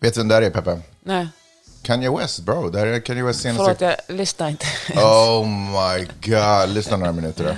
Vet du vem det här är, Peppe? Nej, Kanye West, bro. Det här är Kanye West senaste... förlåt, jag lyssnar inte. Oh my god. Lyssna några minuter då.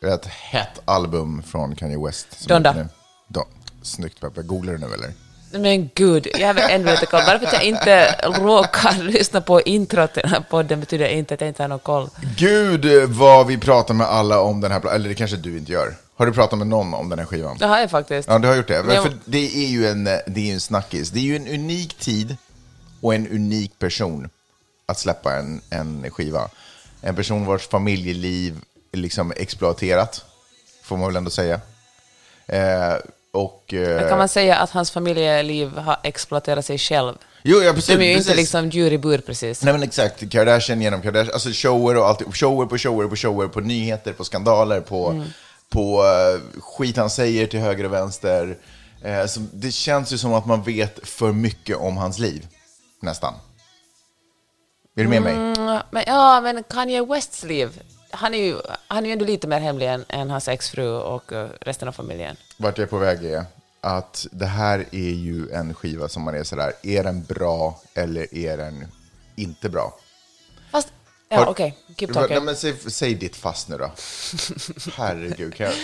Det är ett hett album från Kanye West. Donda. Don. Snyggt Peppe. Googlar du nu eller? Men gud, jag har ändå inte koll. Bara för att jag inte råkar lyssna på introt till den här podden betyder inte att jag inte har någon koll. Gud vad vi pratar med alla om den här Eller det kanske du inte gör. Har du pratat med någon om den här skivan? Det har jag faktiskt. Ja, du har gjort det. Jag- För det är ju en, det är ju en snackis. Det är ju en unik tid och en unik person att släppa en, en skiva. En person vars familjeliv är liksom exploaterat, får man väl ändå säga. Eh, och... Eh, kan man säga att hans familjeliv har exploaterat sig själv? jo, ja, precis. De är ju inte precis. liksom djur i bur precis. Nej men exakt, Kardashian genom Kardashian, alltså shower och allt, shower på shower på shower, på nyheter, på skandaler, på, Mm. på eh, skit han säger till höger och vänster. Eh, så det känns ju som att man vet för mycket om hans liv, nästan. Är du med mig? Mm, Men, ja, men Kanye Wests liv, han är ju, han är ju ändå lite mer hemlig än, än hans exfru och eh, resten av familjen. Vart jag är på väg är att det här är ju en skiva som man är sådär, är den bra eller är den inte bra? Fast, ja okej, keep Nej, talking. men säg, säg ditt fast nu då. Herregud, kan jag...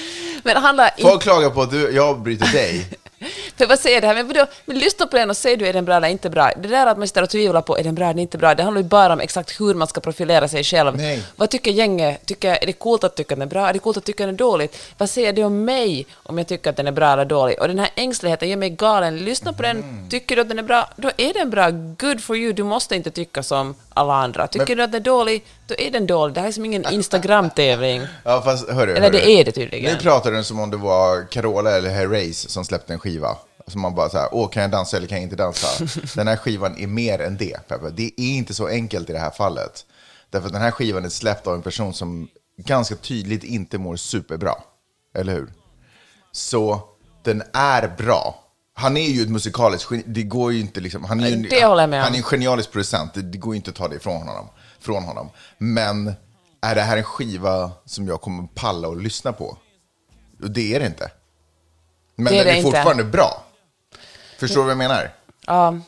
Men handlar. Folk klagar på att du, jag avbryter dig. För vad säger det här? Men, vadå? men lyssna på den och säg du är den bra eller inte bra. Det där att man sitter och tvivlar på är den bra eller inte bra, det handlar ju bara om exakt hur man ska profilera sig själv. Nej. Vad tycker gänget? Tycker, är det coolt att tycka den är bra? Är det coolt att tycka den är dåligt? Vad säger det om mig om jag tycker att den är bra eller dålig? Och den här ängsligheten gör mig galen. Lyssna på den. Mm. Tycker du att den är bra? Då är den bra. Good for you. Du måste inte tycka som alla andra. Tycker Men- du att den är dålig? Då är den dålig. Det här är som ingen Instagram-tävling. Ja, fast hörru, Eller hörru. det är det tydligen. Nu pratar du som om det var Carola eller Herreys som släppte en skiva. Så man bara så här, åh, kan jag dansa eller kan jag inte dansa? Den här skivan är mer än det, Peppe. Det är inte så enkelt i det här fallet. Därför att den här skivan är släppt av en person som ganska tydligt inte mår superbra. Eller hur? Så den är bra. Han är ju ett musikaliskt geni. Det går ju inte liksom... Han är ju, Det håller jag med om. Han är en genialisk producent. Det, det går ju inte att ta det ifrån honom, från honom. Men är det här en skiva som jag kommer palla och lyssna på? Det är det inte. Men Det är den är det inte. fortfarande bra. Förstår du vad jag menar? Ja,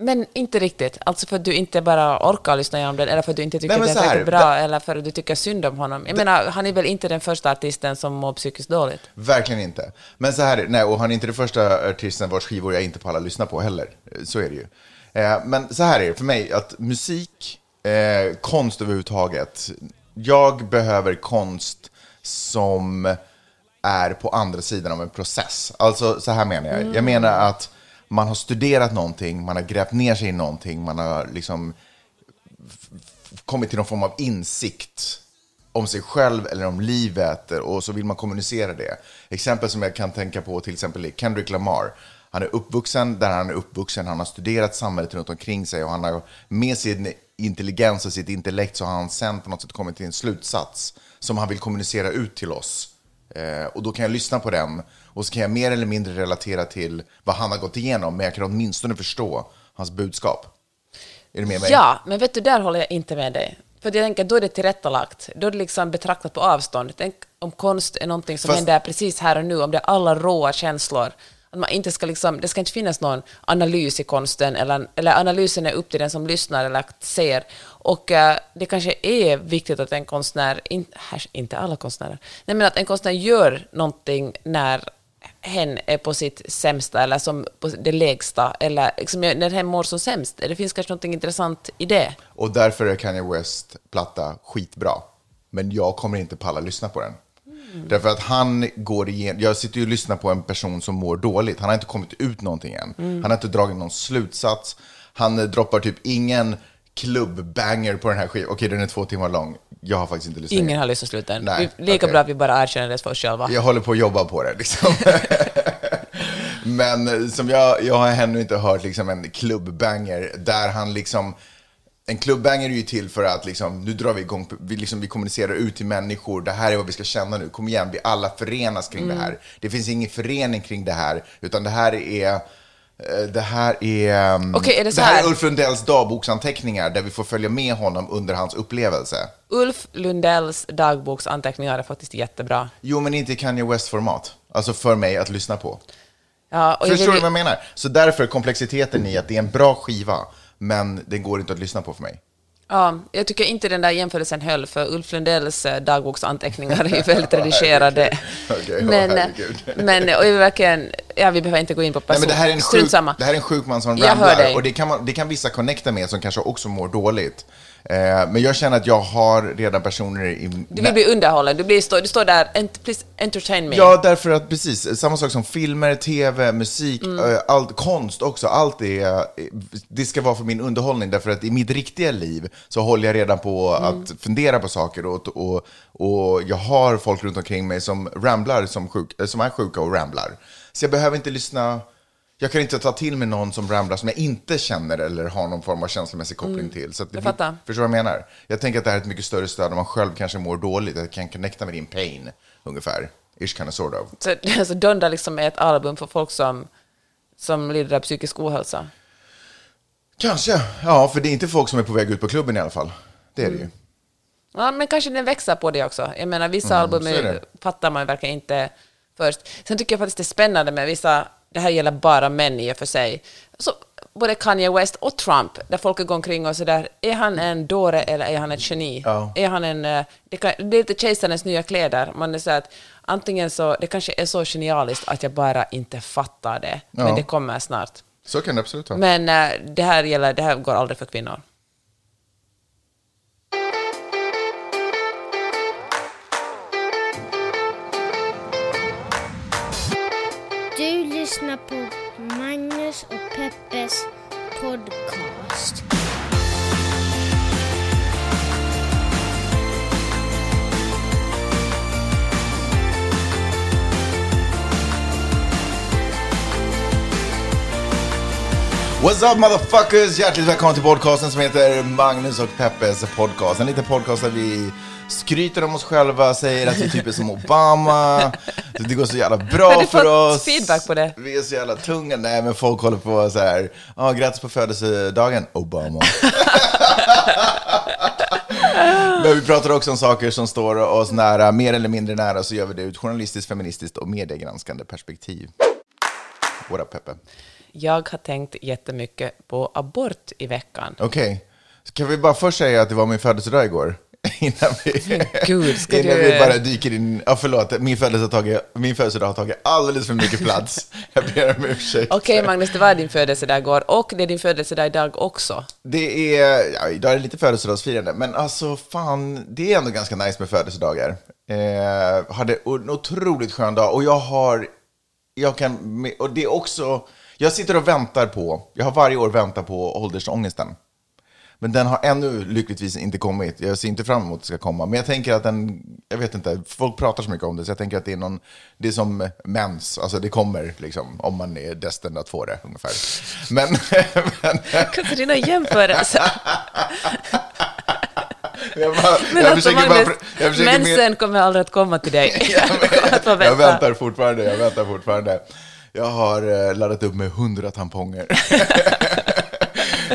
men inte riktigt. Alltså för att du inte bara orkar lyssna igenom den, eller för att du inte tycker Nej, att den är bra, det- eller för att du tycker synd om honom. Jag menar, han är väl inte den första artisten som mår psykiskt dåligt? Verkligen inte. Men så här, är det. nej, och han är inte den första artisten vars skivor jag inte pallar lyssna på heller. Så är det ju. Eh, men så här är det för mig, att musik, eh, konst överhuvudtaget, jag behöver konst som är på andra sidan av en process. Alltså, så här menar jag. Jag menar att man har studerat någonting, man har grävt ner sig i någonting, man har liksom kommit till någon form av insikt om sig själv eller om livet och så vill man kommunicera det. Exempel som jag kan tänka på till exempel är Kendrick Lamar. Han är uppvuxen där han är uppvuxen, han har studerat samhället runt omkring sig och han har med sin intelligens och sitt intellekt så har han sen på något sätt kommit till en slutsats som han vill kommunicera ut till oss. Eh, och då kan jag lyssna på den och så kan jag mer eller mindre relatera till vad han har gått igenom, men jag kan åtminstone förstå hans budskap. Är du med mig? Ja, men vet du, där håller jag inte med dig. För jag tänker, då är det tillrättalagt. Då är det liksom betraktat på avstånd. Tänk om konst är någonting som Fast- händer precis här och nu, om det är alla råa känslor. Att man inte ska liksom, det ska inte finnas någon analys i konsten, eller, eller analysen är upp till den som lyssnar eller ser. Och uh, det kanske är viktigt att en konstnär, in, här, inte alla konstnärer, nej men att en konstnär gör någonting när hen är på sitt sämsta eller som på det lägsta eller liksom när hen mår som sämst. Det finns kanske något intressant i det. Och därför är Kanye West platta skitbra. Men jag kommer inte palla lyssna på den. Därför att han går igenom, jag sitter ju och lyssnar på en person som mår dåligt. Han har inte kommit ut någonting än. Han har inte dragit någon slutsats. Han eh, droppar typ ingen klubbbanger på den här skivan. Okej, den är två timmar lång. Jag har faktiskt inte lyssnat. Ingen har lyssnat slut än. Nej, Lika okej. bra att vi bara erkänner det för oss själva. Jag håller på att jobba på det liksom. Men eh, som jag, jag har ännu inte hört liksom en klubbbanger där han liksom en klubbbanger är ju till för att liksom, nu drar vi igång, vi, liksom, vi kommunicerar ut till människor, det här är vad vi ska känna nu, kom igen, vi alla förenas kring det här. Det finns ingen förening kring det här, utan det här är Eh, Det här är, um, Okej, är det så här här? är Ulf Lundells dagboksanteckningar där vi får följa med honom under hans upplevelse. Ulf Lundells dagboksanteckningar är faktiskt jättebra. Jo, men inte i Kanye West-format. Alltså för mig att lyssna på. Ja, Förstår du vad jag menar? Så därför komplexiteten i att det är en bra skiva, men den går inte att lyssna på för mig. ja, jag tycker inte den där jämförelsen höll, för Ulf Lundells eh, dagboksanteckningar är väldigt redigerade. Åh, men, eh, herregud. men och verkligen, ja, vi behöver inte gå in på Nej, person. men det, här är en sjuk, det här är en sjuk man som ramlar. Och det kan, man, det kan vissa connecta med som kanske också mår dåligt. Eh, men jag känner att jag har redan personer i... Du vill bli underhållen, du, blir, stå, du står där, "Ent- please entertain me. Ja, därför att precis, samma sak som filmer, tv, musik, Mm. eh, allt, konst också, allt det, eh, det ska vara för min underhållning. Därför att i mitt riktiga liv så håller jag redan på Mm. att fundera på saker och, och, och jag har folk runt omkring mig som ramblar, som, sjuk, som är sjuka och ramblar. Så jag behöver inte lyssna, jag kan inte ta till mig någon som ramblar som jag inte känner eller har någon form av känslomässig koppling till. Så att Mm. Jag fattar. Förstår du vad jag menar? Jag tänker att det här är ett mycket större stöd om man själv kanske mår dåligt, jag kan connecta med din pain, ungefär. Ish kind of sort of. Så alltså, Donda liksom är ett album för folk som, som lider av psykisk ohälsa. Kanske. Ja, för det är inte folk som är på väg ut på klubben i alla fall. Det är det ju. Ja, men kanske den växer på det också. Jag menar, vissa album Mm, är det. fattar man verkligen inte först. Sen tycker jag faktiskt det är spännande med vissa, det här gäller bara män i och för sig, så både Kanye West och Trump, där folk går omkring och sådär, är han en dåre eller är han ett geni? Ja. Är han en, eh, det, kan, det är lite kejsarens nya kläder, man är så att antingen så, det kanske är så genialiskt att jag bara inte fattar det, Ja. men det kommer snart. Så kan det absolut vara. Men eh, det här gäller, det här går aldrig för kvinnor. Lyssnar på Magnus och Peppes podcast. What's up motherfuckers? Hjärtligt välkomna till podcasten som heter Magnus och Peppes podcast. En liten podcast där vi skryter om oss själva, säger att vi typ är som Obama, det går så jävla bra Har du för fått oss. feedback på det? Vi är så jävla tunga. Nej, men folk håller på så här, ja, grattis på födelsedagen, Obama. Men vi pratar också om saker som står oss nära, mer eller mindre nära, så gör vi det ur ett journalistiskt, feministiskt och mediegranskande perspektiv. Up, Peppe? Jag har tänkt jättemycket på abort i veckan. Okej, kan vi bara först säga att det var min födelsedag igår? Innan vi, Gud, ska innan du- vi bara dyker in. Ja, förlåt, min födelsedag, tagit, min födelsedag har tagit alldeles för mycket plats. Jag ber om ursäkt. Okej Magnus, det var din födelsedag igår och det är din födelsedag idag också. Det är, ja, idag är det lite födelsedagsfirande, men alltså fan, det är ändå ganska nice med födelsedagar. Eh, hade en otroligt skön dag och jag har, jag kan, och det är också, jag sitter och väntar på, jag har varje år väntat på åldersångesten. Men den har ännu lyckligtvis inte kommit. Jag ser inte fram emot att det ska komma. Men jag tänker att den, jag vet inte, folk pratar så mycket om det, så jag tänker att det är någon, det är som mens, alltså det kommer liksom, om man är destined att få det ungefär. Men, men Kanske dina jämförelser. jag, bara, Men jag alltså Magnus, bara, jag mensen kommer aldrig att komma till dig. Jag vänta. väntar fortfarande, jag väntar fortfarande. Jag har eh, laddat upp med hundra tamponger.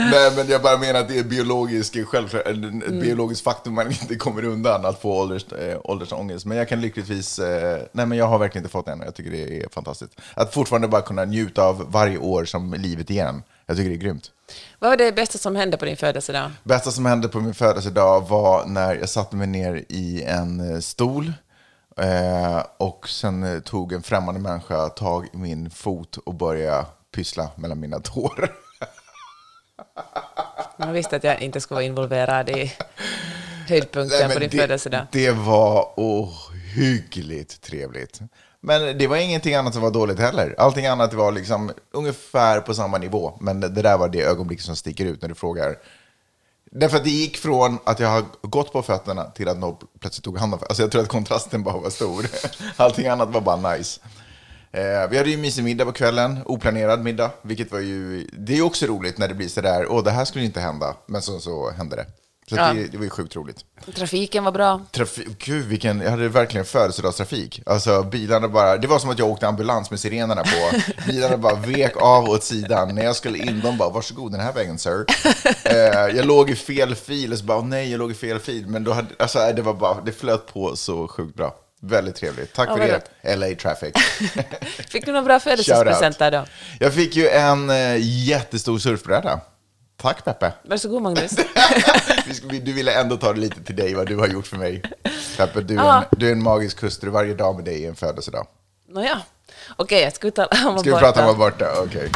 Nej, men jag bara menar att det är biologisk, självklart, ett Mm. biologiskt faktum man inte kommer undan att få ålders, eh, åldersångest. Men jag kan lyckligtvis, eh, nej men jag har verkligen inte fått det än och jag tycker det är fantastiskt. Att fortfarande bara kunna njuta av varje år som livet igen. Jag tycker det är grymt. Vad var det bästa som hände på din födelsedag? Bästa som hände på min födelsedag var när jag satte mig ner i en eh, stol eh, och sen tog en främmande människa tag i min fot och började pyssla mellan mina tår. Jag visste att jag inte skulle vara involverad i höjdpunkten Nej, på din det, födelsedag. det var ohyggligt trevligt. Men det var ingenting annat som var dåligt heller. Allting annat var liksom ungefär på samma nivå. Men det där var det ögonblick som sticker ut när du frågar. Därför att det gick från att jag har gått på fötterna till att någon plötsligt tog hand om Alltså jag tror att kontrasten bara var stor. Allting annat var bara nice. Eh, vi hade ju mysig middag på kvällen, oplanerad middag, vilket var ju, det är ju också roligt när det blir sådär, åh det här skulle inte hända, men så, så hände det. Så Ja. det, det var ju sjukt roligt. Trafiken var bra. Trafik, gud, vilken, jag hade verkligen födelsedagstrafik. Alltså bilarna bara, det var som att jag åkte ambulans med sirenerna på. Bilarna bara vek av åt sidan. När jag skulle in, de bara, varsågod den här vägen sir. Eh, jag låg i fel fil och så bara, "Åh, nej, jag låg i fel fil. Men då hade, alltså, det var bara, det flöt på så sjukt bra. Väldigt trevligt. Tack Ja, för det, LA Traffic. Fick du några bra födelsedagspresenter då? Jag fick ju en eh, jättestor surfbräda. Tack Peppe. Varsågod Magnus. Du ville ändå ta det lite till dig, vad du har gjort för mig. Peppe, du är, en, du är en magisk hustru. Varje dag med dig är en födelsedag. Nåja. Okej, ska vi tala om Ska vi prata om borta? Okej.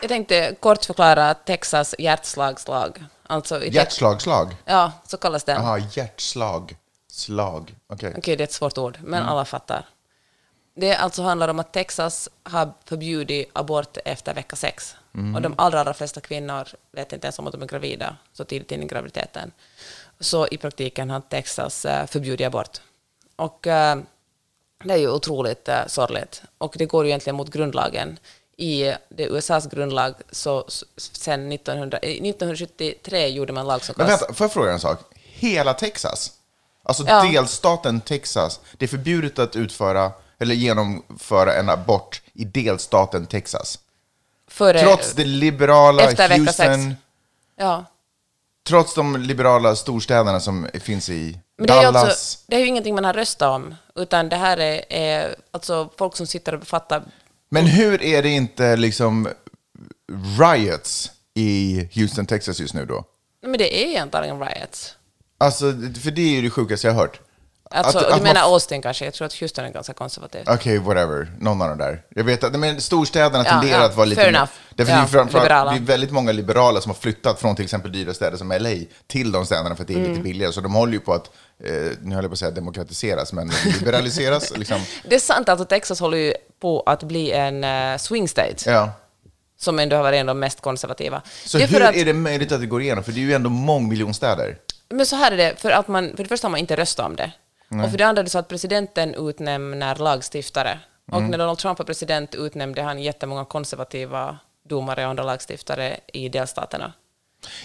Jag tänkte kort förklara Texas hjärtslagslag. Alltså i? Ja, så kallas den. Jaha, hjärtslag. Slag. Okej. Okej, det är ett svårt ord, men Mm. alla fattar. Det alltså handlar om att Texas har förbjudit abort efter vecka sex. Mm. Och de allra, allra flesta kvinnor vet inte ens om att de är gravida så tidigt in i graviditeten. Så i praktiken har Texas eh, förbjudit abort. Och eh, det är ju otroligt eh, sorgligt. Och det går ju egentligen mot grundlagen. I det USAs grundlag, så sen 1900, eh, 1973 gjorde man lag som Men vänta, får jag fråga en sak? Hela Texas? Alltså Ja. delstaten Texas, det är förbjudet att utföra eller genomföra en abort i delstaten Texas. Före, Trots det liberala efter Houston. Ja. trots de liberala storstäderna som finns i Men det är, Dallas. alltså, det är ju ingenting man har röstat om, utan det här är, är alltså folk som sitter och fattar... Men hur är det inte liksom riots i Houston, Texas just nu då? Men det är antagligen riots. Alltså, för det är ju det sjukaste jag har hört. Alltså, Att- du att man menar f- Austin kanske? Jag tror att Houston är ganska konservativt. Okej, whatever. Någon av de där. Jag vet att men storstäderna Ja, tenderar ja, att vara lite... fair enough. Därför Ja, det, är framförallt, liberala. det är väldigt många liberala som har flyttat från till exempel dyra städer som LA till de städerna för att det är Mm. lite billigare. Så de håller ju på att, eh, nu höll jag på att säga demokratiseras, men liberaliseras. liksom. Det är sant, alltså Texas håller ju på att bli en uh, swing state, ja. som ändå har varit en av de mest konservativa. Så det är hur att, är det möjligt att det går igenom? För det är ju ändå mångmiljonstäder. Men så här är det, för att man, för det första har man inte röstat om det. Och för det andra är det så att presidenten utnämner lagstiftare. Och Mm. när Donald Trump var president utnämnde han jättemånga konservativa domare och andra lagstiftare i delstaterna.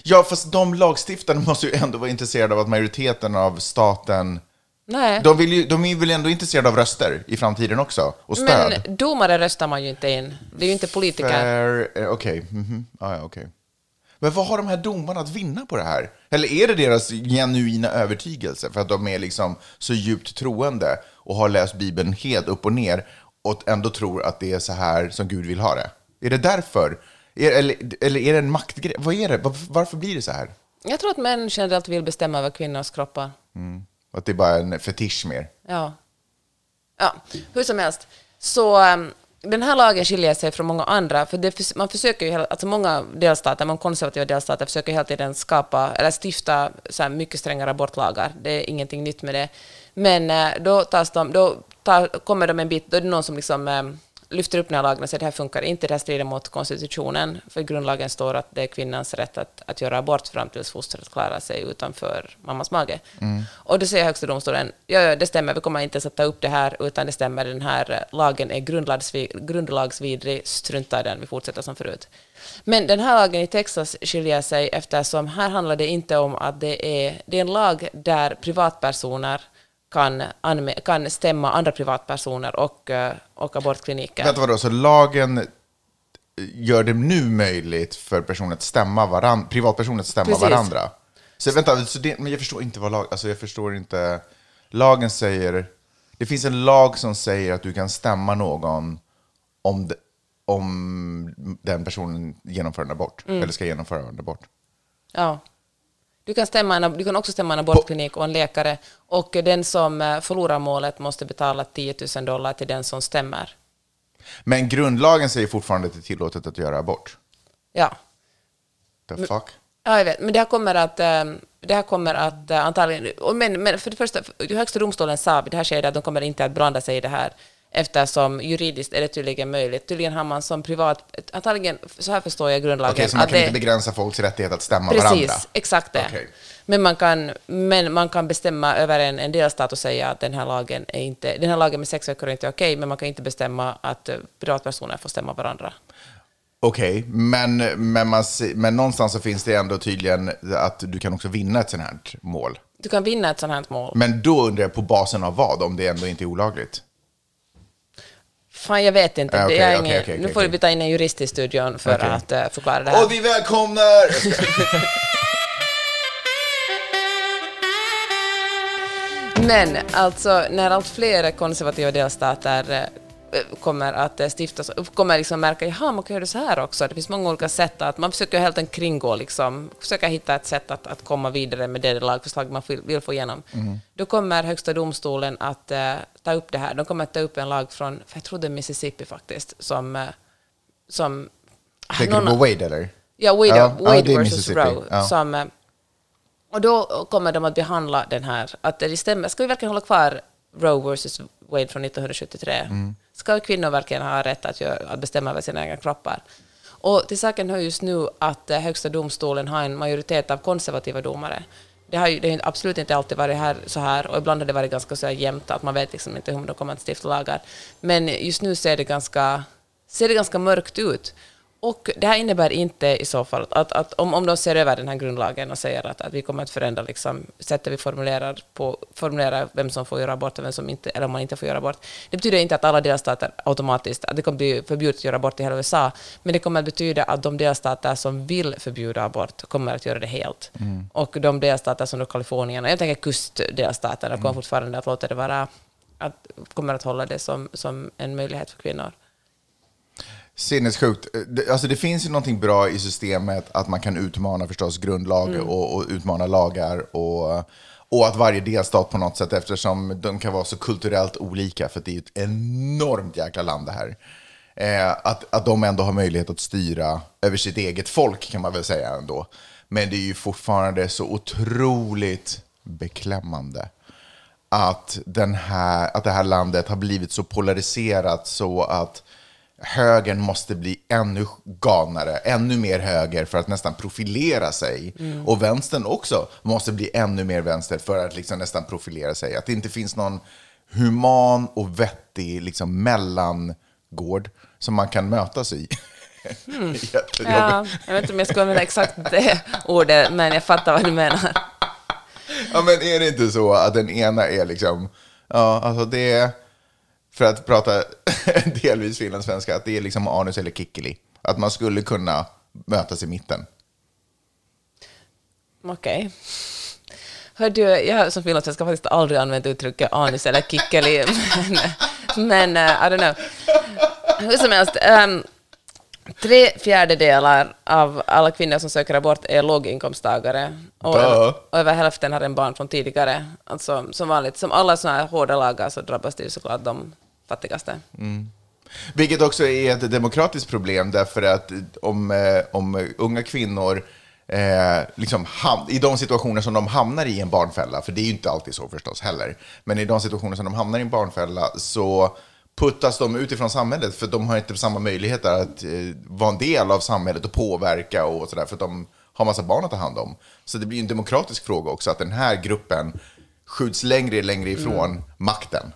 Ja, fast de lagstiftarna måste ju ändå vara intresserade av att majoriteten av staten... Nej, De, vill ju, de är väl ändå intresserade av röster i framtiden också? Och stöd? men domare röstar man ju inte in. Det är ju inte politiker. Eh, okej. mhm. Ja, ja, okej. Men vad har de här domarna att vinna på det här? Eller är det deras genuina övertygelse för att de är liksom så djupt troende och har läst Bibeln helt upp och ner och ändå tror att det är så här som Gud vill ha det? Är det därför? Är, eller, eller är det en maktgrej? Vad är det? Varför, blir det så här? Jag tror att män generellt vill bestämma över kvinnors kroppar. Att det är bara en fetisch mer? Ja. Ja, hur som helst. Så um, den här lagen skiljer sig från många andra, för det, man försöker ju, alltså många delstater, många konservativa delstater försöker hela tiden skapa, eller stifta så mycket strängare abortlagar. Det är ingenting nytt med det. Men eh, då, tas de, då tar, kommer de en bit, då är det någon som liksom eh, lyfter upp den här lagen och säger att det här funkar inte, det här strider mot konstitutionen, för i grundlagen står att det är kvinnans rätt att, att göra abort fram tills fostret klarar sig utanför mammas mage. Och då säger Högsta domstolen, ja, ja, det stämmer, vi kommer inte ens att ta upp det här, utan det stämmer, den här lagen är grundlagsvi- grundlagsvidrig, strunta i den, vi fortsätter som förut. Men den här lagen i Texas skiljer sig eftersom här handlar det inte om att det är, det är en lag där privatpersoner kan, kan stämma andra privatpersoner och, eh, och abortkliniker. Vänta, vadå? Så lagen gör det nu möjligt för personer att stämma varandra, privatpersoner att stämma Precis. varandra? Så vänta, så det, men jag förstår inte vad lag, alltså jag förstår inte. Lagen säger, det finns en lag som säger att du kan stämma någon om, de, om den personen genomför en abort, Mm. eller ska genomföra en abort. Ja. Du kan, stämma en, du kan också stämma en abortklinik och en läkare och den som eh, förlorar målet måste betala 10 000 dollar till den som stämmer. Men grundlagen säger fortfarande att det är tillåtet att göra abort. Ja. The fuck? Ja, jag vet. Men det här kommer att, eh, det här kommer att eh, antagligen... Men, men för det första, Högsta domstolen sa det här skedet att de kommer inte att blanda sig i det här eftersom juridiskt är det tydligen möjligt. Tydligen har man som privat... Antagligen, så här förstår jag grundlagen. Okej, så man kan det- inte begränsa folks rättighet att stämma Precis, varandra? exakt det. Okej. Men, man kan, men man kan bestämma över en, en delstat och säga att den här lagen är inte, den här lagen med sex veckor är inte okej, men man kan inte bestämma att eh, privatpersoner får stämma varandra. Okej, men, men, man, se- men någonstans så finns det ändå tydligen att du kan också vinna ett sånt här mål. Du kan vinna ett sånt här mål. Men då undrar jag på basen av vad, om det ändå inte är olagligt? Fan, jag vet inte. Ja, det är okej, ingen, okej, nu får vi ta in en jurist i studion för att eh, förklara det här. Och vi välkomnar... Men alltså, när allt fler konservativa delstater eh, kommer att eh, stiftas, kommer liksom märka, jaha, man kan göra så här också. Det finns många olika sätt att, man försöker helt enkelt kringgå, liksom, försöka hitta ett sätt att, att komma vidare med det lagförslag man vill, få igenom. Då kommer Högsta domstolen att eh, ta upp det här. De kommer att ta upp en lag från, jag tror det är Mississippi faktiskt, som, eh, som Tänker någon- du på Wade eller? Ja, Wade, Ja, ja, Wade är versus. Roe. Ja. Som, eh, och då kommer de att behandla den här, att det stämmer. Ska vi verkligen hålla kvar Roe versus Wade från 1973? Mm. Ska kvinnor verkligen ha rätt att, göra, att bestämma över sina egna kroppar? Och till saken hör just nu att eh, Högsta domstolen har en majoritet av konservativa domare. Det har ju det har absolut inte alltid varit här, så här och ibland har det varit ganska så här jämnt att man vet liksom inte hur de kommer att stifta lagar. Men just nu ser det ganska, ser det ganska mörkt ut. Och det här innebär inte i så fall att, att om, om de ser över den här grundlagen och säger att, att vi kommer att förändra liksom, sättet vi formulerar, på, formulerar vem som får göra abort och vem som inte, eller om man inte får göra abort. Det betyder inte att alla delstater automatiskt, att det kommer bli förbjudet att göra abort i hela USA, men det kommer att betyda att de delstater som vill förbjuda abort kommer att göra det helt. Och de delstater som då Kalifornien, och jag tänker kustdelstaterna, kommer fortfarande att låta det vara, att, kommer att hålla det som, som en möjlighet för kvinnor. Sinnessjukt. Det- Alltså det finns ju någonting bra i systemet att man kan utmana förstås grundlag Mm. och, och utmana lagar och, och att varje delstat på något sätt eftersom de kan vara så kulturellt olika för det är ju ett enormt jäkla land det här. Eh, att, att de ändå har möjlighet att styra över sitt eget folk kan man väl säga ändå. Men det är ju fortfarande så otroligt beklämmande att, den här, att det här landet har blivit så polariserat så att högern måste bli ännu galnare, ännu mer höger för att nästan profilera sig. Och vänstern också måste bli ännu mer vänster för att liksom nästan profilera sig. Att det inte finns någon human och vettig liksom mellangård som man kan mötas i. Jättejobbigt. Ja, jag vet inte om jag skulle använda exakt det ordet, men jag fattar vad du menar. Ja, men är det inte så att den ena är liksom, ja, alltså det är, för att prata delvis finlandssvenska, att det är liksom anus eller kikkeli. Att man skulle kunna mötas i mitten. Okej. Hör du, jag som finlandssvenska har faktiskt aldrig använt uttrycket anus eller kikkeli, men, men uh, I don't know. Hur som helst, um, tre fjärdedelar av alla kvinnor som söker abort är låginkomsttagare. Och, Duh. och över hälften har en barn från tidigare. Alltså, som vanligt, som alla sådana här hårda lagar så drabbas det såklart de fattigaste. Vilket också är ett demokratiskt problem därför att om, eh, om unga kvinnor eh, liksom i de situationer som de hamnar i en barnfälla, för det är ju inte alltid så förstås heller, men i de situationer som de hamnar i en barnfälla så puttas de utifrån samhället för de har inte samma möjligheter att eh, vara en del av samhället och påverka och sådär för de har massa barn att ta hand om. Så det blir en demokratisk fråga också att den här gruppen skjuts längre och längre ifrån makten.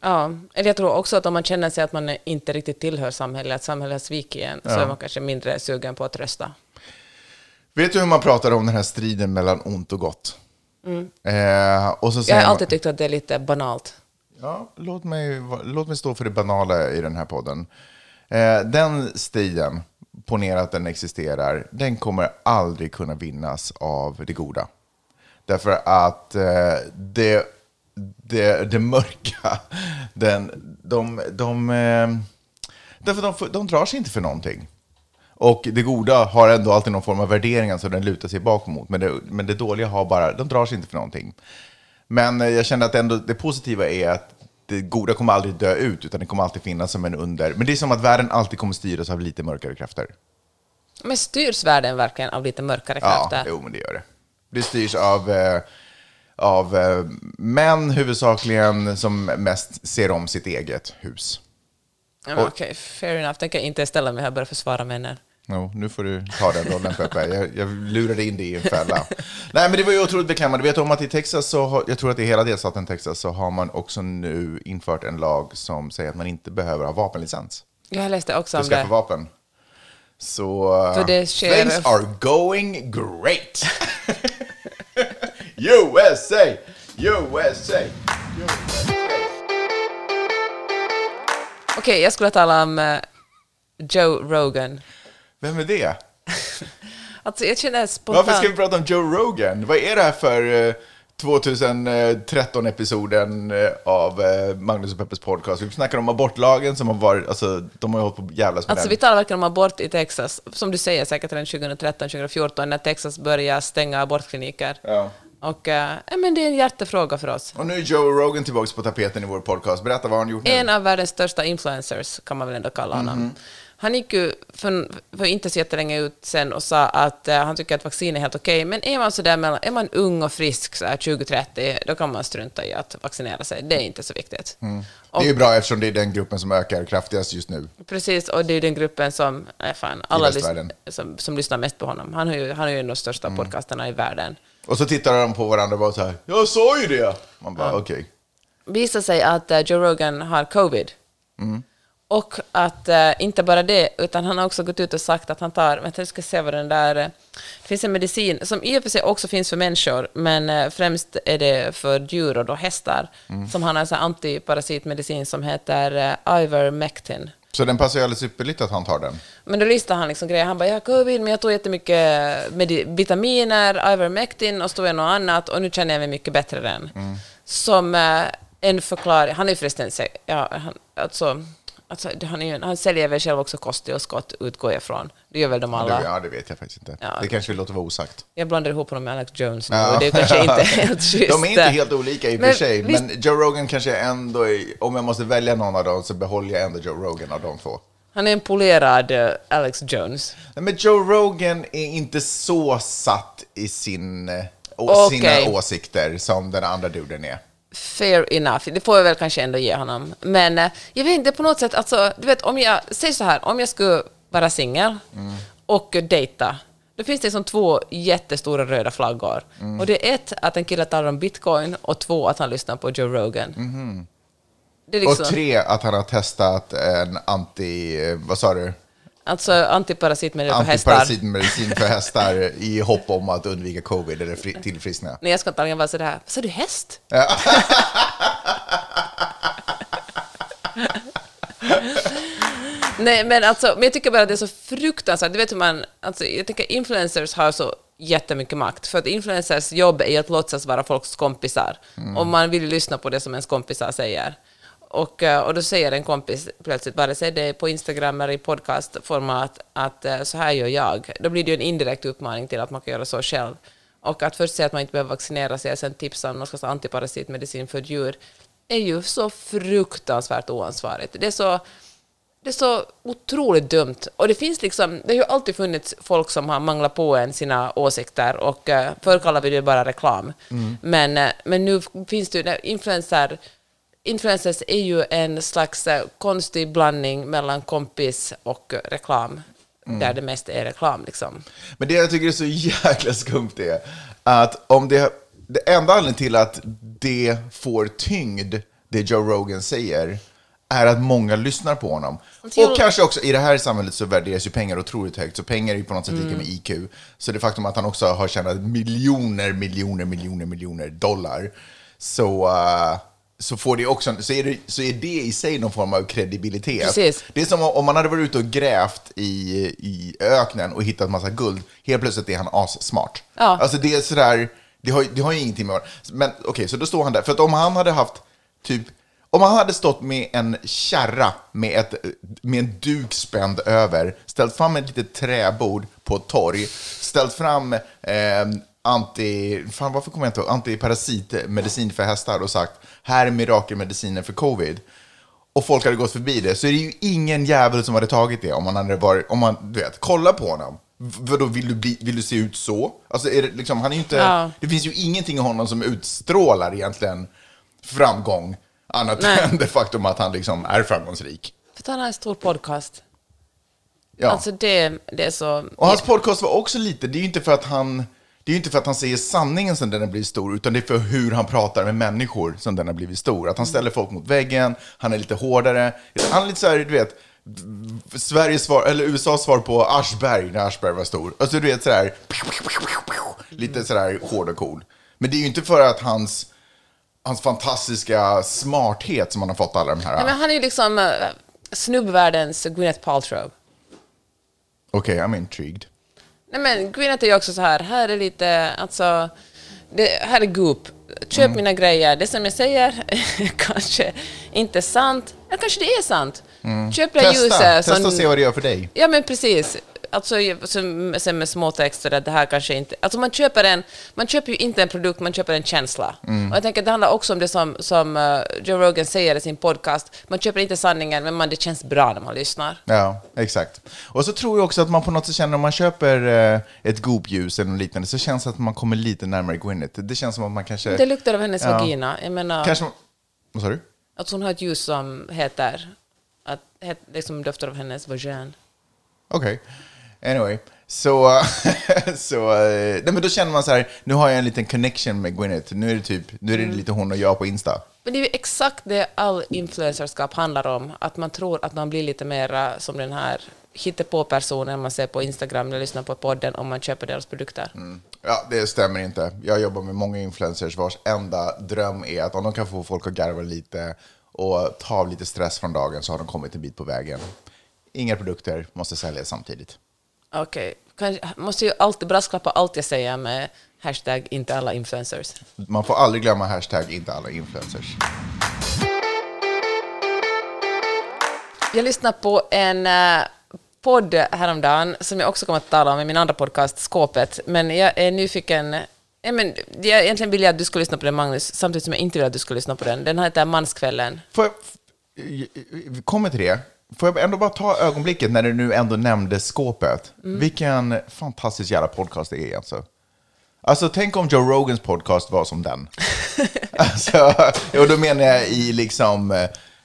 Ja, eller jag tror också att om man känner sig att man inte riktigt tillhör samhället, att samhället svikit en, så är man kanske mindre sugen på att rösta. Vet du hur man pratar om den här striden mellan ont och gott? Eh, och så Jag har man- alltid tyckt att det är lite banalt. Ja, låt mig, låt mig stå för det banala i den här podden. Eh, den striden, ponera att den existerar, den kommer aldrig kunna vinnas av det goda. Därför att eh, det, det, det mörka, den, de, de, eh, därför de, de drar sig inte för någonting. Och det goda har ändå alltid någon form av värderingar som den lutar sig bak mot. Men det, men det dåliga har bara, de drar sig inte för någonting. Men eh, jag känner att ändå, det positiva är att det goda kommer aldrig dö ut, utan det kommer alltid finnas som en under. Men det är som att världen alltid kommer styras av lite mörkare krafter. Men styrs världen verkligen av lite mörkare Ja, krafter? jo, men det gör det. Det styrs av, eh, av eh, män huvudsakligen som mest ser om sitt eget hus. Ja, men Okej, fair enough. Tänker inte ställa mig här och börja försvara männen. Jo, nu får du ta den rollen Peppe. Jag, jag lurade in dig i en fälla. Nej, men det var ju otroligt beklämmande. Vet du om att i Texas, så har, jag tror att i hela delstaten Texas, så har man också nu infört en lag som säger att man inte behöver ha vapenlicens Jag läste också för om att skaffa det. vapen. Så För det sker- things are going great. USA! USA! Okej, jag skulle tala om eh, Joe Rogan. Vem är det? Alltså, jag känner spontant... Varför ska vi prata om Joe Rogan? Vad är det här för eh, 2013-episoden eh, av eh, Magnus och Peppers podcast? Vi snackar om abortlagen som har varit, alltså de har ju hållit på att jävlas med Alltså den. vi talar verkligen om abort i Texas, som du säger säkert redan 2013-2014 när Texas börjar stänga abortkliniker. Ja. Och äh, men det är en hjärtefråga för oss. Och nu är Joe Rogan tillbaka på tapeten i vår podcast. Berätta vad han gjort nu? En av världens största influencers kan man väl ändå kalla honom. Mhm. Han gick ju för, för inte så jättelänge ut sen och sa att eh, han tycker att vaccin är helt okej, men är man, så där mellan, är man ung och frisk så här 20-30, då kan man strunta i att vaccinera sig. Det är inte så viktigt. Mm. Det är ju bra eftersom det är den gruppen som ökar kraftigast just nu. Precis, och det är den gruppen som, nej fan, alla som, som lyssnar mest på honom. Han har ju, han har ju en av de största Mm. podcasterna i världen. Och så tittar de på varandra och bara så här, jag sa ju det! Man bara, okej. visar sig att eh, Joe Rogan har covid. Mm. Och att eh, inte bara det, utan han har också gått ut och sagt att han tar, vänta jag ska se vad den där, eh, det finns en medicin som i och för sig också finns för människor, men eh, främst är det för djur och då hästar, Mm. som han har en sån antiparasitmedicin som heter eh, Ivermectin. Så den passar ju alldeles ypperligt att han tar den. Men då listade han liksom grejer. Han bara, jag har covid, men jag tog jättemycket medi- vitaminer, Ivermectin och så tog jag något annat och nu känner jag mig mycket bättre än. Som eh, en förklaring, han är ju förresten, ja, han, alltså, alltså, han, är han säljer väl själv också kosttillskott, utgår jag ifrån. Det gör väl de alla. Ja, det vet jag faktiskt inte. Ja. Det kanske vi låter vara osagt. Jag blandar ihop honom med Alex Jones nu, Ja. och det är kanske inte helt schysst. De är inte helt olika i och för sig, visst- men Joe Rogan kanske ändå, är, om jag måste välja någon av dem så behåller jag ändå Joe Rogan av de två. Han är en polerad eh, Alex Jones. Nej, men Joe Rogan är inte så satt i sin, eh, å, Okej. sina åsikter som den andra duden är. Fair enough, det får jag väl kanske ändå ge honom. Men eh, jag vet inte, på något sätt, alltså, du vet, om jag, säg så här, om jag skulle vara singel och dejta, då finns det som två jättestora röda flaggor. Och det är ett, att en kille talar om bitcoin, och två, att han lyssnar på Joe Rogan. Det är liksom, Och tre, att han har testat en anti, eh, vad sa du? Alltså antiparasitmedel på hästar. Antiparasitmedicin för hästar i hopp om att undvika covid eller fri, tillfriskna. Nej, jag ska inte vara sådär, vad sa du, häst? Nej, men alltså, men jag tycker bara att det är så fruktansvärt. Du vet hur man, alltså, jag tycker influencers har så jättemycket makt. För att influencers jobb är att låtsas vara folks kompisar. Och man vill lyssna på det som ens kompisar säger. Och, eh, och då säger en kompis plötsligt, vare sig det är på Instagram eller i podcastformat, att eh, så här gör jag. Då blir det ju en indirekt uppmaning till att man kan göra så själv. Och att först säga att man inte behöver vaccinera sig och sen tipsa om någon slags antiparasitmedicin för djur är ju så fruktansvärt oansvarigt. Det är så, det är så otroligt dumt. Och det finns liksom, det har ju alltid funnits folk som har manglat på en sina åsikter och uh, förr kallade vi det bara reklam. Men, eh, men nu finns det ju, influencer, influencers är ju en slags eh, konstig blandning mellan kompis och reklam. Där det mest är reklam liksom. Men det jag tycker är så jäkla skumt är att om det, det enda anledningen till att det får tyngd, det Joe Rogan säger, är att många lyssnar på honom. Och kanske också i det här samhället så värderas ju pengar otroligt högt, så pengar är ju på något sätt lika Mm. med IQ. Så det faktum att han också har tjänat miljoner, miljoner, miljoner, miljoner dollar, så, eh, så, får det också, så, är det, så är det i sig någon form av kredibilitet. Precis. Det är som om man hade varit ute och grävt i, i öknen och hittat massa guld. Helt plötsligt är han assmart. Ja. Alltså det är sådär, det har, det har ju ingenting med varandra. Men okej, så då står han där. För att om han hade haft typ, om han hade stått med en kärra med, ett, med en duk spänd över, ställt fram ett litet träbord på ett torg, ställt fram eh, anti, fan varför kommer jag inte ihåg, antiparasitmedicin för hästar och sagt här är mirakelmedicinen för covid och folk hade gått förbi det, så är det ju ingen jävel som hade tagit det om man hade varit, om man, du vet, kolla på honom. Vadå, vill du, bli, vill du se ut så? Alltså, är det, liksom, han är ju inte, Ja. det finns ju ingenting i honom som utstrålar egentligen framgång, annat Nej. än det faktum att han liksom är framgångsrik. För att han har en stor podcast. Ja. Alltså det, det är så... och hans podcast var också lite, det är ju inte för att han det är ju inte för att han säger sanningen som den har blivit stor, utan det är för hur han pratar med människor som den har blivit stor. Att han ställer folk mot väggen, han är lite hårdare. Han är lite så här, du vet, Sveriges svar, eller USAs svar på Aschberg när Aschberg var stor. Alltså du vet sådär, lite sådär hård och cool. Men det är ju inte för att hans, hans fantastiska smarthet som han har fått alla de här... Nej, men han är ju liksom uh, snubbvärldens Gwyneth Paltrow. Okej, I'm intrigued. Nej men Gwyneth är ju också så här, här är lite, alltså, det, här är Goop. Köp Mm. mina grejer. Det som jag säger är kanske inte sant, eller kanske det är sant. Köp det Mm. Testa, ljuset. testa som- och se vad det gör för dig. Ja, men precis. Alltså, sen med småtexter, att det här kanske inte... Alltså man köper, en, man köper ju inte en produkt, man köper en känsla. Mm. Och jag tänker att det handlar också om det som, som eh, Joe Rogan säger i sin podcast. Man köper inte sanningen, men man, det känns bra när man lyssnar. Ja, exakt. Och så tror jag också att man på något sätt känner om man köper eh, ett Goop-ljus eller något liknande så känns det att man kommer lite närmare Gwyneth. Det känns som att man kanske... Det luktar av hennes Ja. vagina. Jag menar, kanske vad sa du? att hon har ett ljus som heter... Att, het, det som doftar av hennes vagin. Okej. Anyway. Så, så eh, nej men då känner man så här, nu har jag en liten connection med Gwyneth. Nu är det typ, nu är det lite hon och jag på Insta. Men det är ju exakt det all influencerskap handlar om. Att man tror att man blir lite mer som den här hittepå-personen man ser på Instagram eller lyssnar på podden om man köper deras produkter. Ja, det stämmer inte. Jag jobbar med många influencers vars enda dröm är att om de kan få folk att garva lite och ta av lite stress från dagen så har de kommit en bit på vägen. Inga produkter måste säljas samtidigt. Okej, Kanske- måste ju alltid brasklappa allt jag säger med hashtag inte alla influencers. Man får aldrig glömma hashtag inte alla influencers. Jag lyssnade på en eh, podd häromdagen som jag också kommer att tala om i min andra podcast, Skåpet. Men jag är nyfiken... Ja, men, jag, egentligen vill jag att du ska lyssna på den, Magnus, samtidigt som jag inte vill att du ska lyssna på den. Den heter Manskvällen. Får jag, vi kommer till det. Får jag ändå bara ta ögonblicket när du nu ändå nämnde skåpet. Vilken fantastisk jävla podcast det är alltså. Alltså tänk om Joe Rogans podcast var som den. alltså, och då menar jag i liksom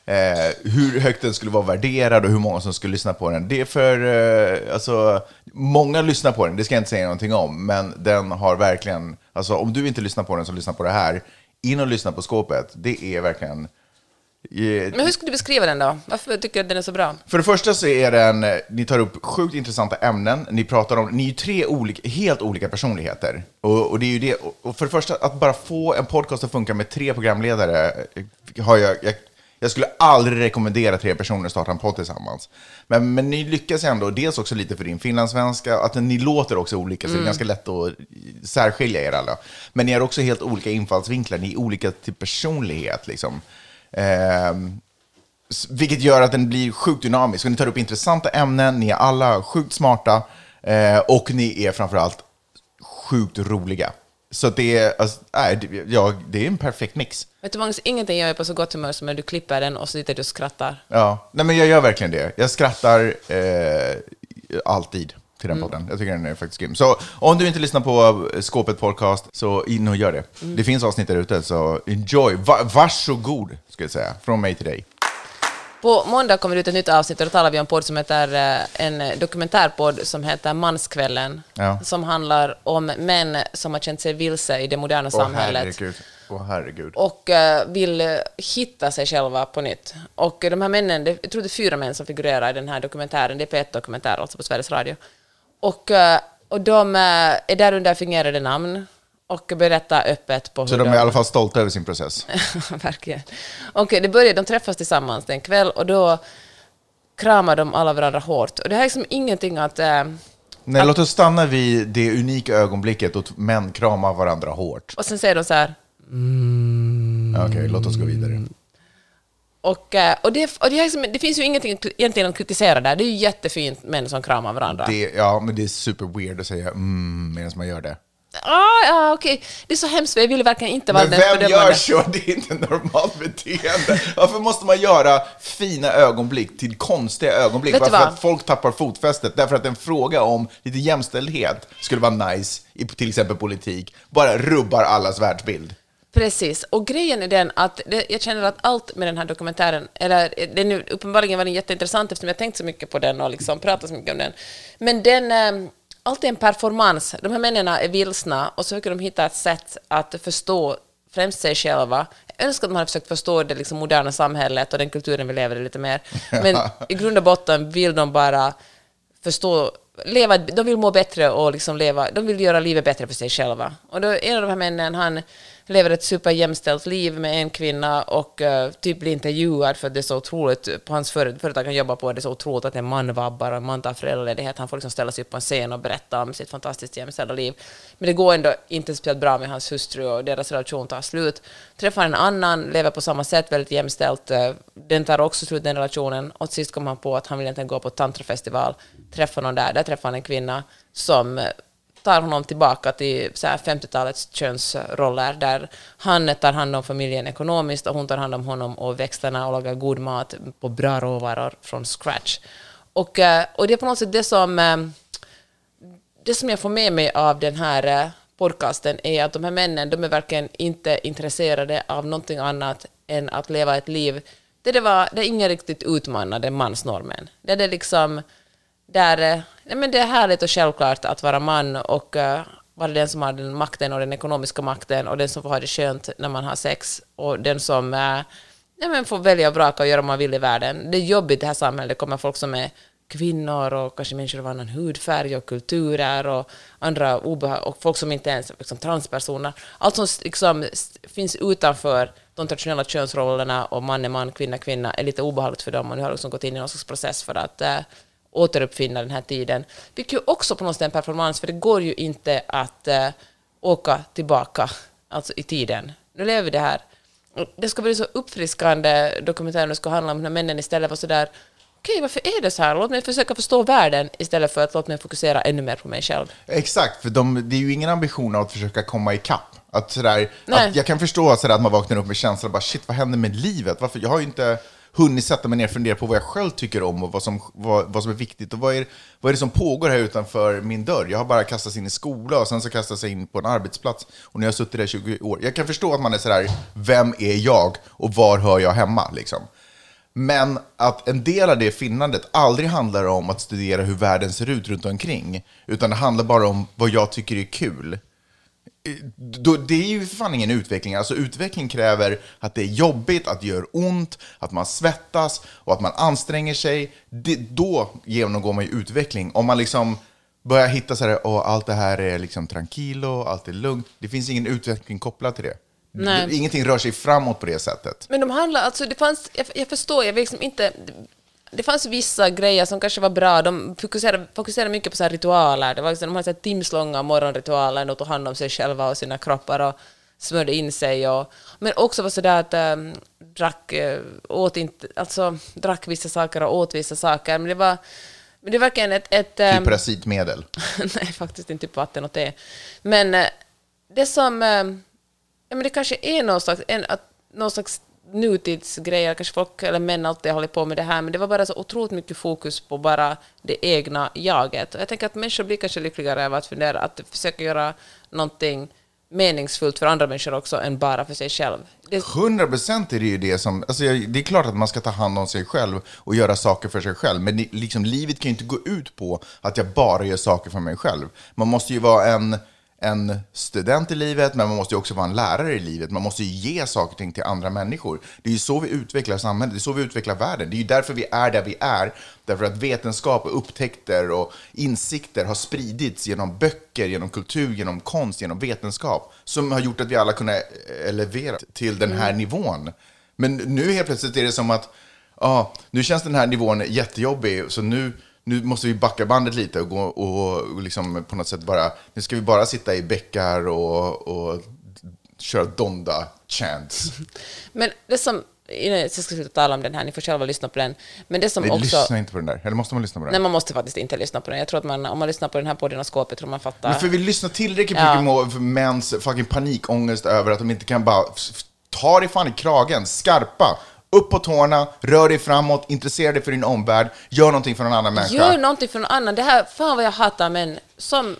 eh, hur högt den skulle vara värderad och hur många som skulle lyssna på den. Det är för, eh, alltså, många lyssnar på den, det ska jag inte säga någonting om, men den har verkligen, alltså om du inte lyssnar på den så lyssna på det här. In och lyssna på skåpet, det är verkligen eh, Men hur skulle du beskriva den då? Varför tycker du att den är så bra? för det första så är den, eh, ni tar upp sjukt intressanta ämnen, ni pratar om, ni är ju tre olika, helt olika personligheter. Och, och det är ju det, och- för det första, att bara få en podcast att funka med tre programledare, eh, har jag, jag, jag skulle aldrig rekommendera tre personer att starta en podd tillsammans. Men, men ni lyckas ändå, dels också lite för din finlandssvenska, att ni låter också olika, så det är ganska lätt att särskilja er alla. Men ni har också helt olika infallsvinklar, ni är olika till personlighet liksom. Ehm, Vilket gör att den blir sjukt dynamisk. Och ni tar upp intressanta ämnen, ni är alla sjukt smarta eh, och ni är framförallt sjukt roliga. Så det är, alltså, nej, det, ja, det är en perfekt mix. Vet du Magnus, ingenting gör mig på så gott humör som när du klipper den och så sitter du och skrattar. Ja, nej, men jag gör verkligen det. Jag skrattar eh, alltid till den podden. Jag tycker den är faktiskt grym. Så om du inte lyssnar på Skåpet Podcast, så in och gör det. Det finns avsnitt där ute, så enjoy. Va varsågod, ska jag säga. Från mig till dig. På måndag kommer det ut ett nytt avsnitt och då talar vi om podd som heter, eh, en dokumentärpodd som heter Manskvällen. Ja. Som handlar om män som har känt sig vilse i det moderna Åh samhället. herregud. Åh herregud. och eh, vill eh, hitta sig själva på nytt. Och eh, de här männen, jag tror det är fyra män som figurerar i den här dokumentären, det är P1-dokumentär, alltså på Sveriges Radio. Och, eh, och de eh, är där under fingerade namn och berättar öppet på Så hur de är i alla fall stolta över sin process. Verkligen. Okej, det börjar, de träffas tillsammans en kväll och då kramar de alla varandra hårt. Och det här är liksom ingenting att... Eh, Nej, låt oss stanna vid det unika ögonblicket då män kramar varandra hårt. och sen säger de så här... Okej, låt oss gå vidare. Och, eh, och, det, och det, det finns ju ingenting egentligen att kritisera där. Det är ju jättefint män som kramar varandra. Det, ja, men det är super weird att säga mm medan man gör det. Ah, ja, okej. Det är så hemskt, jag vill verkligen inte vara Men den vem fördömande. gör så? Det är inte normalt beteende. Varför måste man göra fina ögonblick till konstiga ögonblick? Vet Varför vad? att folk tappar fotfästet? Därför att en fråga om lite jämställdhet skulle vara nice i till exempel politik, bara rubbar allas världsbild. Precis, och grejen är den att det, jag känner att allt med den här dokumentären, eller den, uppenbarligen var den jätteintressant eftersom jag tänkt så mycket på den och liksom pratat så mycket om den, men den, eh, allt är en performance. De här männen är vilsna och så försöker de hitta ett sätt att förstå främst sig själva. Jag önskar att man hade försökt förstå det liksom moderna samhället och den kulturen vi lever i lite mer. Men i grund och botten vill de bara förstå leva, de vill må bättre och liksom leva, de vill göra livet bättre för sig själva. Och då, en av de här männen, han lever ett superjämställt liv med en kvinna och uh, typ blir intervjuad för att det är så otroligt, på hans företag han jobbar på, det är så otroligt att en man vabbar och en man tar föräldraledighet. Han får liksom ställa sig upp på en scen och berätta om sitt fantastiskt jämställda liv. Men det går ändå inte speciellt bra med hans hustru och deras relation tar slut. Träffar en annan, lever på samma sätt, väldigt jämställt. Eh, den tar också slut, den relationen. Och till sist kommer han på att han vill egentligen gå på tantrafestival. Träffar någon där, där träffar han en kvinna som eh, tar honom tillbaka till 50-talets könsroller där han tar hand om familjen ekonomiskt och hon tar hand om honom och växterna och lagar god mat på bra råvaror från scratch. Och, eh, och det är på något sätt det som, eh, det som jag får med mig av den här eh, podcasten är att de här männen, de är verkligen inte intresserade av någonting annat än att leva ett liv där det, var, det är ingen riktigt utmanade mansnormen. Där det liksom där, eh, nej, men det är härligt och självklart att vara man och uh, vara den som har den makten och den ekonomiska makten och den som får ha det skönt när man har sex och den som uh, men får välja och vraka och göra vad man vill i världen. Det är jobbigt i det här samhället. Det kommer folk som är kvinnor och kanske människor av annan hudfärg och kulturer och andra obehag och folk som inte ens är liksom, transpersoner. Allt som liksom, finns utanför de traditionella könsrollerna och man är man, kvinna kvinna är lite obehagligt för dem och nu har liksom gått in i någon slags process för att uh, återuppfinna den här tiden. Vilket ju också på något sätt är en performance, för det går ju inte att uh, åka tillbaka alltså i tiden. Nu lever vi det här. Det ska bli så uppfriskande dokumentär det ska handla om när männen istället var sådär okej, varför är det så här? Låt mig försöka förstå världen istället för att låt mig fokusera ännu mer på mig själv. Exakt, för de, det är ju ingen ambition att försöka komma ikapp. Att sådär, att jag kan förstå sådär, att man vaknar upp med känslan bara shit, vad händer med livet? Varför? Jag har ju inte hunnit sätta mig ner och fundera på vad jag själv tycker om och vad som, vad, vad som är viktigt och vad är, vad är det som pågår här utanför min dörr. Jag har bara kastats in i skola och sen så kastats in på en arbetsplats och nu har jag suttit där i 20 år. Jag kan förstå att man är sådär, vem är jag och var hör jag hemma liksom? Men att en del av det finnandet aldrig handlar om att studera hur världen ser ut runt omkring, utan det handlar bara om vad jag tycker är kul då, det är ju för fan ingen utveckling. Alltså utveckling kräver att det är jobbigt, att det gör ont, att man svettas och att man anstränger sig. Det, då genomgår man ju utveckling. Om man liksom börjar hitta så här, och allt det här är liksom tranquilo, allt är lugnt. Det finns ingen utveckling kopplad till det. Nej. Ingenting rör sig framåt på det sättet. Men de handlar, alltså det fanns, jag, jag förstår, jag vill liksom inte, det fanns vissa grejer som kanske var bra. De fokuserade, fokuserade mycket på så ritualer. Det var liksom, de hade så timslånga morgonritualer, de tog hand om sig själva och sina kroppar och smörjde in sig. Och, men också var sådär att ähm, drack, äh, åt inte, alltså, drack vissa saker och åt vissa saker. Men det var, men det var verkligen ett... ett ähm, typ parasitmedel? nej, faktiskt inte typ vatten och te. Men äh, det som... Äh, ja, men det kanske är någon slags, en, att, någon slags nutidsgrejer, kanske folk eller män alltid har hållit på med det här, men det var bara så otroligt mycket fokus på bara det egna jaget. Och jag tänker att människor blir kanske lyckligare av att fundera, att försöka göra någonting meningsfullt för andra människor också än bara för sig själv. Hundra procent är det ju det som, alltså det är klart att man ska ta hand om sig själv och göra saker för sig själv, men liksom, livet kan ju inte gå ut på att jag bara gör saker för mig själv. Man måste ju vara en en student i livet, men man måste ju också vara en lärare i livet. Man måste ju ge saker och ting till andra människor. Det är ju så vi utvecklar samhället, det är så vi utvecklar världen. Det är ju därför vi är där vi är. Därför att vetenskap, upptäckter och insikter har spridits genom böcker, genom kultur, genom konst, genom vetenskap. Som har gjort att vi alla kunnat elevera till den här mm. nivån. Men nu helt plötsligt är det som att, ja, ah, nu känns den här nivån jättejobbig, så nu nu måste vi backa bandet lite och, gå, och liksom på något sätt bara, nu ska vi bara sitta i bäckar och, och köra Donda chants. Men det som, jag ska sluta tala om den här, ni får själva lyssna på den. Men det som Nej, också... lyssna inte på den där. Eller måste man lyssna på den? Nej, man måste faktiskt inte lyssna på den. Jag tror att man, om man lyssnar på den här podden och skåpet tror man fattar. Men för vi lyssnar tillräckligt ja. mycket på mäns fucking panikångest över att de inte kan bara ta dig fan i kragen, skarpa, upp på tårna, rör dig framåt, intressera dig för din omvärld, gör någonting för någon annan människa. Gör någonting för någon annan. Det här, fan vad jag hatar män som,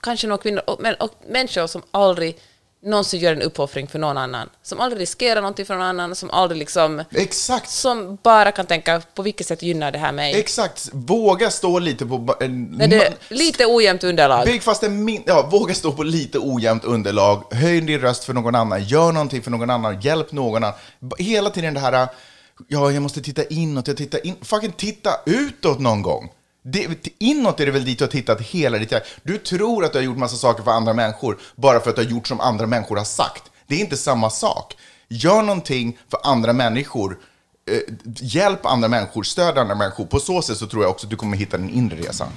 kanske några kvinnor, och, men, och människor som aldrig någon som gör en uppoffring för någon annan, som aldrig riskerar någonting för någon annan, som aldrig liksom... Exakt. Som bara kan tänka på vilket sätt gynnar det här mig. Exakt. Våga stå lite på... en- När det är lite ojämnt underlag. Bygg fast en min... Ja, våga stå på lite ojämnt underlag. Höj din röst för någon annan. Gör någonting för någon annan. Hjälp någon annan. Hela tiden det här... Ja, jag måste titta inåt. Jag tittar in. Fucking titta utåt någon gång. Det, inåt är det väl dit du har tittat hela ditt liv. Du tror att du har gjort massa saker för andra människor bara för att du har gjort som andra människor har sagt. Det är inte samma sak. Gör någonting för andra människor. Eh, hjälp andra människor, stöd andra människor. På så sätt så tror jag också att du kommer hitta din inre resa.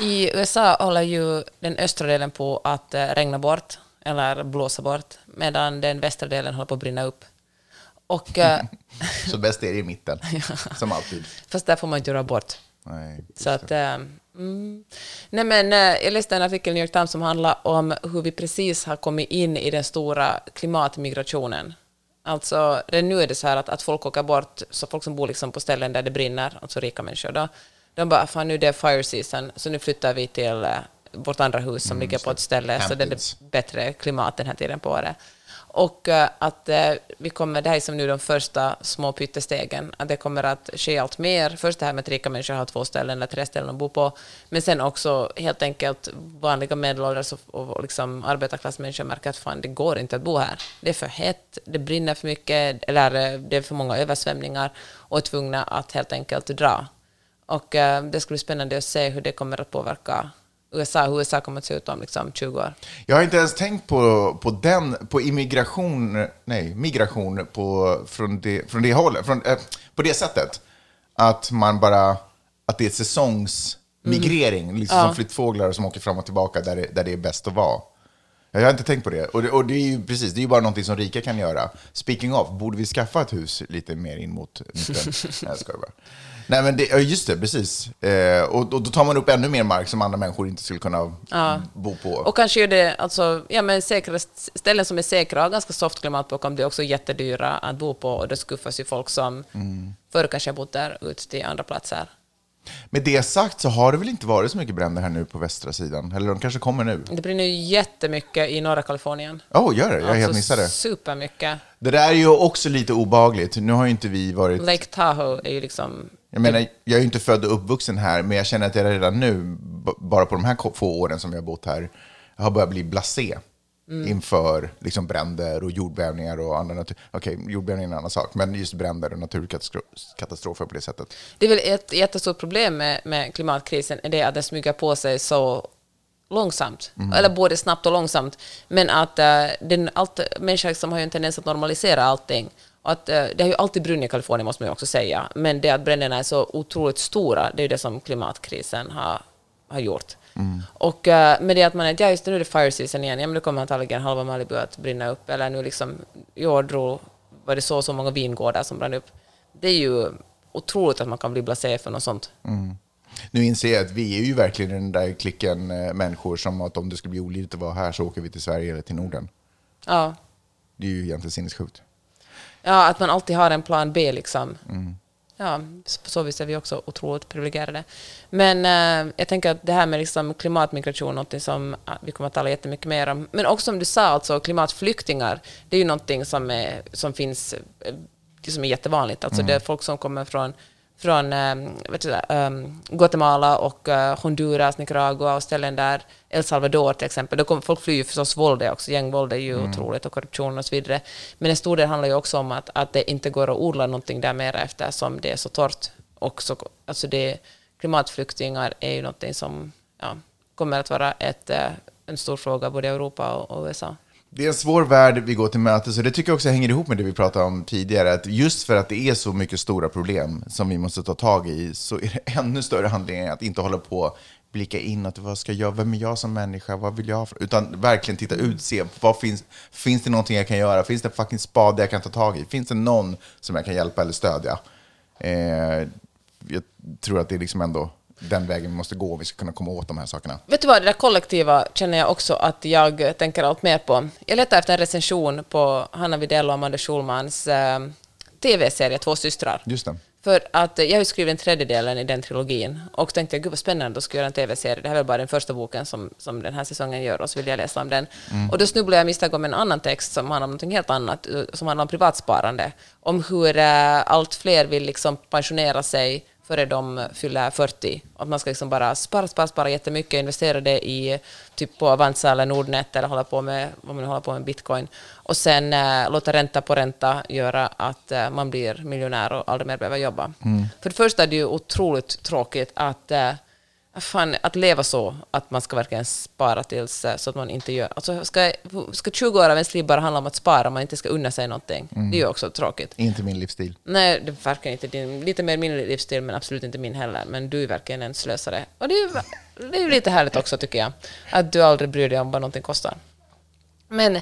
I USA håller ju den östra delen på att eh, regna bort, eller blåsa bort, medan den västra delen håller på att brinna upp. Och, eh, Så bäst är det i mitten, som alltid. fast där får man inte göra bort. Nej, Så att, eh, mm. Nej men, eh, jag läste en artikel i New York Times som handlar om hur vi precis har kommit in i den stora klimatmigrationen. Alltså, redan nu är det så här att, att folk åker bort, så folk som bor liksom på ställen där det brinner, alltså rika människor då, de bara, fan nu det är fire season, så nu flyttar vi till vårt andra hus som ligger på ett ställe så det är bättre klimat den här tiden på året. Och eh, att eh, vi kommer, det här är som nu de första små pyttestegen, att det kommer att ske allt mer. Först det här med att rika människor har två ställen eller tre ställen att bo på, men sen också helt enkelt vanliga medelålders och, liksom arbetarklassmänniskor märker att fan, det går inte att bo här. Det är för hett, det brinner för mycket, eller eh, det är för många översvämningar och är tvungna att helt enkelt dra. Och det ska bli spännande att se hur det kommer att påverka USA, hur USA kommer att se ut om liksom 20 år. Jag har inte ens tänkt på, på den, på immigration, nej, migration på, från, det, från det hållet, från, eh, på det sättet. Att man bara, att det är säsongsmigrering, liksom som flyttfåglar som åker fram och tillbaka där det, där det är bäst att vara. Jag har inte tänkt på det. Och, det. och det är ju precis, det är ju bara någonting som rika kan göra. Speaking of, borde vi skaffa ett hus lite mer in mot mitten? Nej, jag skojar bara. Nej, men det, ja, just det, precis. Eh, och, och då tar man upp ännu mer mark som andra människor inte skulle kunna bo på. Och kanske är det alltså, ja, men säkra ställen som är säkra och ganska soft klimat på kommer bli också jättedyra att bo på och det skuffas ju folk som förr kanske har bott där ut till andra platser. Med det sagt så har det väl inte varit så mycket bränder här nu på västra sidan? Eller de kanske kommer nu? Det brinner ju jättemycket i norra Kalifornien. Åh, oh, gör det? Jag har helt Alltså, missat det. Supermycket. Det där är ju också lite obagligt. Nu har ju inte vi varit... Lake Tahoe är ju liksom... Jag menar, jag är ju inte född och uppvuxen här, men jag känner att jag redan nu, bara på de här få åren som jag har bott här, har börjat bli blasé inför liksom bränder och jordbävningar och andra natur... Okej, jordbävningar är en annan sak, men just bränder och naturkatastrofer på det sättet. Det är väl ett jättestort problem med, med klimatkrisen, är det att den smyger på sig så långsamt, eller både snabbt och långsamt, men att uh, den, allt, människor liksom har ju en tendens att normalisera allting. Att, eh, det har ju alltid brunnit i Kalifornien, måste man ju också säga, men det att bränderna är så otroligt stora, det är ju det som klimatkrisen har, har gjort. Och uh, med det att man är, ja just nu är det fire season igen, ja men då kommer antagligen halva Malibu att brinna upp, eller nu liksom, i år drog, var det så och så många vingårdar som brann upp. Det är ju otroligt att man kan bli blasé för något sånt. Nu inser jag att vi är ju verkligen den där klicken eh, människor som att om det skulle bli olidligt att vara här så åker vi till Sverige eller till Norden. Ja. Det är ju egentligen sinnessjukt. Ja, att man alltid har en plan B liksom. Ja, på så vis är vi också otroligt privilegierade. Men eh, jag tänker att det här med liksom klimatmigration är något som ah, vi kommer att tala jättemycket mer om. Men också som du sa, alltså klimatflyktingar, det är ju någonting som, är, som finns, eh, som är jättevanligt. Alltså det är folk som kommer från från eh, Guatemala och eh, Honduras, Nicaragua och ställen där, El Salvador till exempel. Då kommer, folk flyr ju förstås våld också, gängvåld är ju otroligt och korruption och så vidare. Men en stor del handlar ju också om att, att det inte går att odla någonting där mer eftersom det är så torrt. Och så, alltså det, klimatflyktingar är ju någonting som ja, kommer att vara ett, eh, en stor fråga både i Europa och, och USA. Det är en svår värld vi går till mötes och det tycker jag också hänger ihop med det vi pratade om tidigare. Att just för att det är så mycket stora problem som vi måste ta tag i så är det ännu större anledning att inte hålla på blicka inåt. Vad ska jag, vem är jag som människa? Vad vill jag? ha Utan verkligen titta ut, se vad finns, finns det någonting jag kan göra? Finns det en fucking spade jag kan ta tag i? Finns det någon som jag kan hjälpa eller stödja? Eh, jag tror att det är liksom ändå den vägen vi måste gå om vi ska kunna komma åt de här sakerna. Vet du vad, det där kollektiva känner jag också att jag tänker allt mer på. Jag letar efter en recension på Hanna Widell och Amanda Schulmans eh, tv-serie Två systrar. Just det. För att jag har ju skrivit en tredjedelen i den trilogin och tänkte gud vad spännande, då ska jag göra en tv-serie. Det här är väl bara den första boken som, som den här säsongen gör och så vill jag läsa om den. Och då snubblade jag misstag om en annan text som handlar om något helt annat, eh, som handlar om privatsparande. Om hur eh, allt fler vill liksom pensionera sig före de fyller 40. Att man ska liksom bara spara, spara, spara jättemycket, investera det i typ på Avanza eller Nordnet eller hålla på med, vad man håller på med, bitcoin. Och sen eh, låta ränta på ränta göra att eh, man blir miljonär och aldrig mer behöver jobba. För det första är det ju otroligt tråkigt att eh, Fan, att leva så, att man ska verkligen spara tills eh, så att man inte gör... Alltså ska, ska 20 år av ens liv bara handla om att spara, man inte ska unna sig någonting? Det är ju också tråkigt. Inte min livsstil. Nej, det verkar inte din, lite mer min livsstil, men absolut inte min heller. Men du är verkligen en slösare. Och det är ju, det är ju lite härligt också, tycker jag. Att du aldrig bryr dig om vad någonting kostar. Men,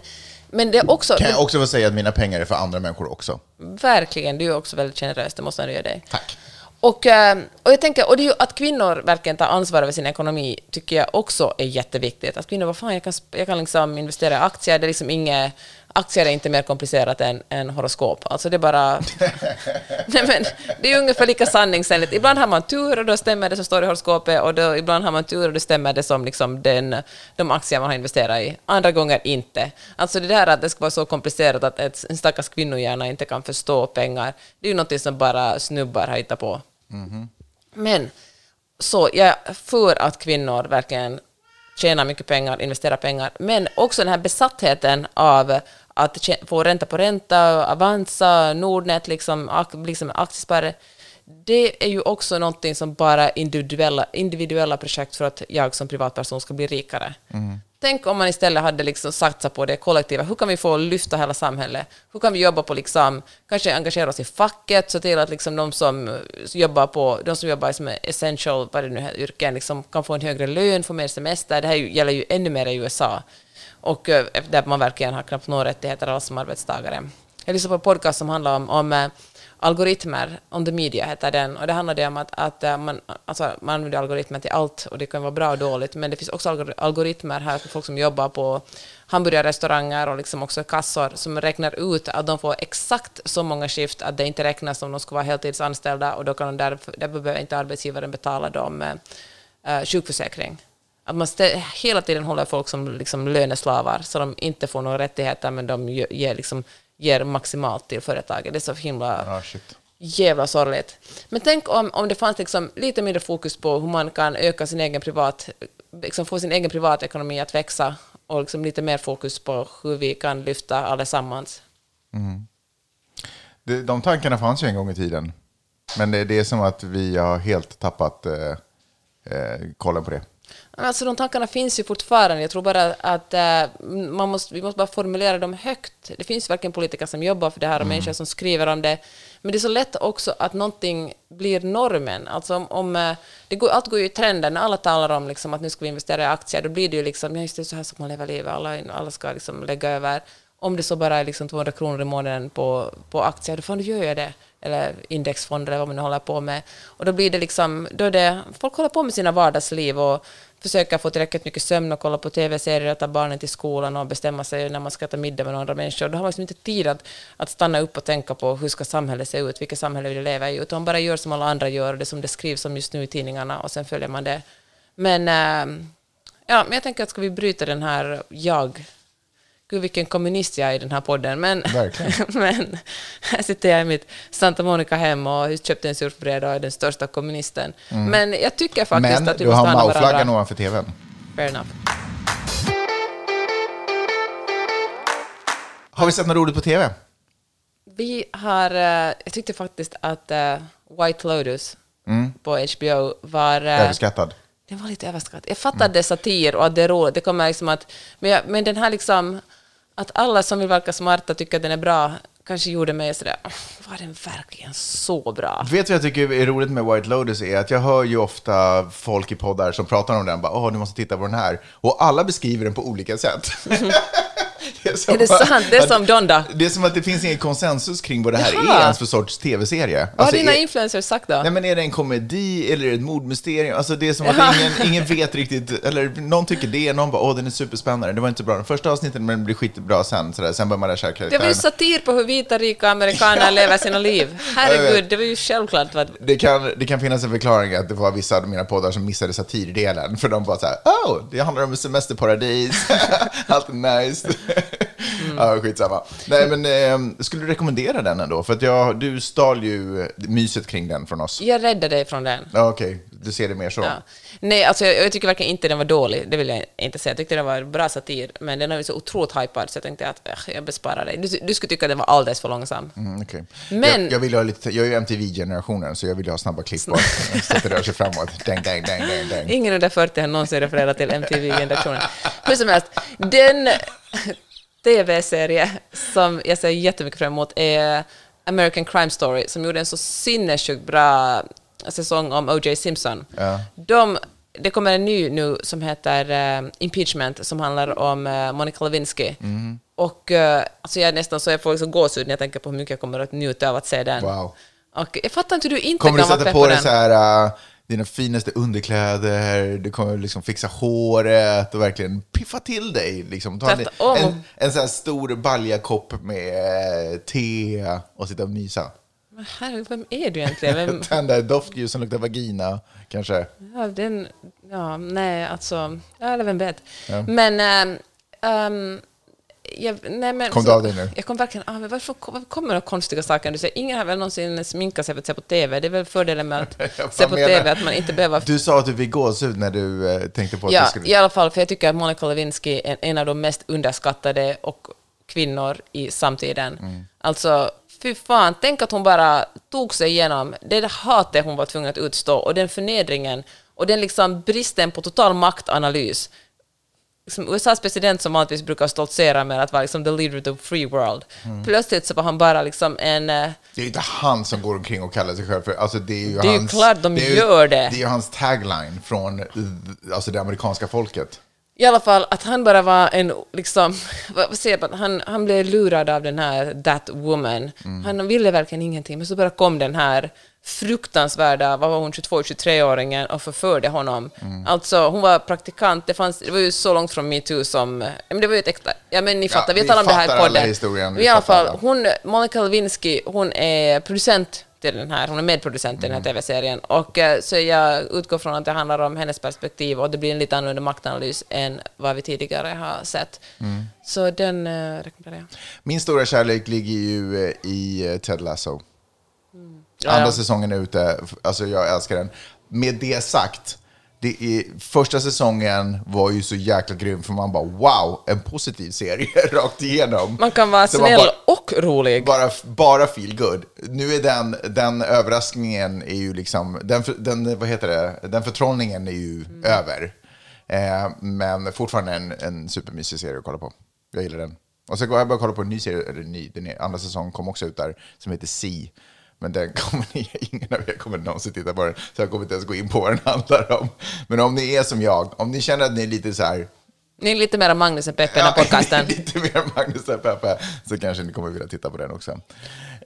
men det är också... Kan jag också få säga att mina pengar är för andra människor också? Verkligen, du är också väldigt generös, det måste jag ge dig. Tack. Och, eh, och jag tänker, och det är ju att kvinnor verkligen tar ansvar över sin ekonomi tycker jag också är jätteviktigt. Att kvinnor, vad fan, jag kan, jag kan liksom investera i aktier, det är liksom inget, aktier är inte mer komplicerat än, än horoskop. Alltså det är bara... Nej men, det är ungefär lika sanningsenligt. Ibland har man tur och då stämmer det som står i horoskopet och då, ibland har man tur och då stämmer det som liksom den, de aktier man har investerat i. Andra gånger inte. Alltså det där att det ska vara så komplicerat att ett, en stackars kvinnohjärna inte kan förstå pengar, det är ju något som bara snubbar har hittat på. Men så jag är för att kvinnor verkligen tjänar mycket pengar, investerar pengar, men också den här besattheten av att få ränta på ränta, Avanza, Nordnet, liksom, liksom aktiesparare, det är ju också någonting som bara individuella, individuella projekt för att jag som privatperson ska bli rikare. Mm. Tänk om man istället hade liksom satsat på det kollektiva. Hur kan vi få lyfta hela samhället? Hur kan vi jobba på, liksom, kanske engagera oss i facket, så till att liksom de som eh, jobbar på, de som jobbar som essential, vad det nu är, yrken, liksom kan få en högre lön, få mer semester. Det här gäller ju ännu mer i USA. Och eh, där man verkligen har knappt några rättigheter alls som arbetstagare. Jag lyssnade på en podcast som handlar om, om eh, algoritmer, on the media heter den, och det handlade om att, att eh, man, alltså, man använder algoritmer till allt, och det kan vara bra och dåligt, men det finns också algoritmer här för folk som jobbar på hamburgerrestauranger och liksom också kassor som räknar ut att de får exakt så många skift att det inte räknas som de ska vara heltidsanställda och då kan de därför, därför behöver inte arbetsgivaren betala dem eh, sjukförsäkring. Att man hela tiden håller folk som liksom löneslavar så de inte får några rättigheter men de ger, liksom, ger maximalt till företaget. Det är så himla Ah, jävla sorgligt. Men tänk om, om det fanns liksom lite mindre fokus på hur man kan öka sin egen privat, liksom få sin egen privatekonomi att växa och liksom lite mer fokus på hur vi kan lyfta allesammans. Det, de tankarna fanns ju en gång i tiden. Men det, det är som att vi har helt tappat eh, eh, kollen på det. Alltså de tankarna finns ju fortfarande. Jag tror bara att eh, man måste, vi måste bara formulera dem högt. Det finns verkligen politiker som jobbar för det här och människor som skriver om det. Men det är så lätt också att någonting blir normen. Alltså om, om, eh, det går, allt går ju i trenden. När alla talar om liksom, att nu ska vi investera i aktier, då blir det ju liksom, ja just det, så här som man lever livet. Alla, alla ska liksom lägga över. Om det så bara är liksom 200 kronor i månaden på, på aktier, då fan, då gör jag det. Eller indexfonder eller vad man nu håller på med. Och då blir det liksom, då är det, folk håller på med sina vardagsliv och försöka få tillräckligt mycket sömn och kolla på tv-serier och ta barnen till skolan och bestämma sig när man ska äta middag med andra människor. Då har man liksom inte tid att, att stanna upp och tänka på hur ska samhället se ut, vilket samhälle vill jag leva i, utan man bara gör som alla andra gör, det som det skrivs om just nu i tidningarna och sen följer man det. Men, ehm, ja, men jag tänker att ska vi bryta den här jag Gud vilken kommunist jag är i den här podden, men, men här sitter jag i mitt Santa Monica-hem och köpte en surfbräda och är den största kommunisten. Men jag tycker faktiskt Men att vi du måste har handla Mao-flaggan varandra. ovanför tvn. Fair enough. Har vi sett något roligt på tv? Vi har, eh, jag tyckte faktiskt att eh, White Lotus på HBO var... eh, Överskattad. Den var lite överskattad. Jag fattar det är satir och att det är roligt. Det kommer liksom att, men, jag, men den här liksom, att alla som vill verka smarta tycker att den är bra, kanske gjorde mig sådär, "Åh, var den verkligen så bra? Vet du vad jag tycker är roligt med White Lotus är att jag hör ju ofta folk i poddar som pratar om den, bara, åh, du måste titta på den här. Och alla beskriver den på olika sätt. det är som Är det att- sant? Det är att- som Donda. Det är som att det finns ingen konsensus kring vad det här Jaha. är ens för sorts tv-serie. Vad har Alltså, dina är- influencers sagt då? Nej men är det en komedi eller är det ett mordmysterium? Alltså det är som att Jaha. ingen, ingen vet riktigt, eller någon tycker det, någon bara åh den är superspännande, det var inte så bra den första avsnittet men det blir skitbra sen, sådär. sen börjar man lära känna Det var ju satir på hur vita rika amerikaner lever sina liv. Herregud, det var ju självklart. Vad... Det kan, det kan finnas en förklaring att det var vissa av mina poddar som missade satirdelen, för de bara såhär, oh, det handlar om semesterparadis, allt är nice. Mm. Ja, skitsamma. Nej, men eh, skulle du rekommendera den ändå? För att jag, du stal ju eh, myset kring den från oss. Jag räddade dig från den. Ja, okej, du ser det mer så. Ja. Nej, alltså jag, jag tycker verkligen inte den var dålig, det vill jag inte säga. Jag tyckte den var bra satir, men den är ju så otroligt hypad så jag tänkte att äh, jag besparar dig. Du, du skulle tycka att den var alldeles för långsam. Mm, okej. Men- jag, jag, vill ha lite, jag är ju MTV-generationen, så jag vill ha snabba klipp bara, så att det rör sig framåt. Dang, dang, dang, dang, dang. Ingen under 40 har någonsin refererat till MTV-generationen. Hur som helst, den tv-serie som jag ser jättemycket fram emot är American Crime Story, som gjorde en så sinnessjukt bra säsong om O.J. Simpson. Ja. De, det kommer en ny nu som heter eh, Impeachment, som handlar om eh, Monica Lewinsky. Mm. Och uh, alltså jag är nästan så jag får liksom gåshud när jag tänker på hur mycket jag kommer att njuta av att se den. Wow. Och jag fattar inte hur du inte Kommer du kan vara sätta pepp på dig den. så här, uh, dina finaste underkläder, du kommer liksom fixa håret och verkligen piffa till dig. Liksom. Ta en, en, en sån här stor baljakopp med eh, te och sitta och mysa. Men Herregud, vem är du egentligen? Vem, Tända doftljus som luktar vagina, kanske. Ja, den, ja, nej, alltså, ja, eller vem vet. Men, ehm, ehm, jag, nej, men... Kom så- du av dig nu? Jag kom verkligen mig. Varför, varför kommer det konstiga saker? Du säger, ingen har väl någonsin sminkat sig för att se på TV. Det är väl fördelen med att se på menar- TV, att man inte behöver... Du sa att du fick gåshud när du eh, tänkte på att Ja, du skulle... i alla fall, för jag tycker att Monica Lewinsky är en av de mest underskattade och kvinnor i samtiden. Mm. Alltså, fy fan, tänk att hon bara tog sig igenom det hatet hon var tvungen att utstå och den förnedringen och den liksom bristen på total maktanalys. Liksom USAs president som vanligtvis brukar stoltsera med att vara liksom the leader of the free world. Mm. Plötsligt så var han bara liksom en... eh, Det är ju inte han som går omkring och kallar sig själv för... Alltså det är ju Det är ju hans, klart de ju, gör det. Det är ju hans tagline från alltså det amerikanska folket. I alla fall att han bara var en, liksom, vad säger man, han, han blev lurad av den här that woman. Han ville verkligen ingenting, men så bara kom den här fruktansvärda, vad var hon, 22-23-åringen och förförde honom. Alltså, hon var praktikant, det, fanns, det var ju så långt från metoo som, ja, men det var ju ett äkta, ja men ni fattar, vi vi talar om det här i podden. historien, vi I alla fall, alla. hon, Monica Lewinsky, hon är producent till den här, hon är medproducent till den här tv-serien. Och eh, så jag utgår från att det handlar om hennes perspektiv och det blir en lite annorlunda maktanalys än vad vi tidigare har sett. Så den eh, rekommenderar jag. Min stora kärlek ligger ju eh, i eh, Ted Lasso. Andra ja. säsongen är ute, alltså jag älskar den. Med det sagt, det är, första säsongen var ju så jäkla grym för man bara wow, en positiv serie rakt igenom. Man kan vara Så snäll bara- och rolig. Bara, bara feel good. Nu är den, den överraskningen är ju liksom, den, den, vad heter det, den förtrollningen är ju över. Eh, men fortfarande en, en supermysig serie att kolla på. Jag gillar den. Och så går jag bara kolla på en ny serie, eller ny, den är, andra säsongen kom också ut där, som heter Sea. Men den kommer ni, ingen av er kommer någonsin titta på den, så jag kommer inte ens gå in på vad den handlar om. Men om ni är som jag, om ni känner att ni är lite så här, Ni är lite mer Magnus än Peppe i här podcasten. lite mer Magnus och Peppe, så kanske ni kommer vilja titta på den också.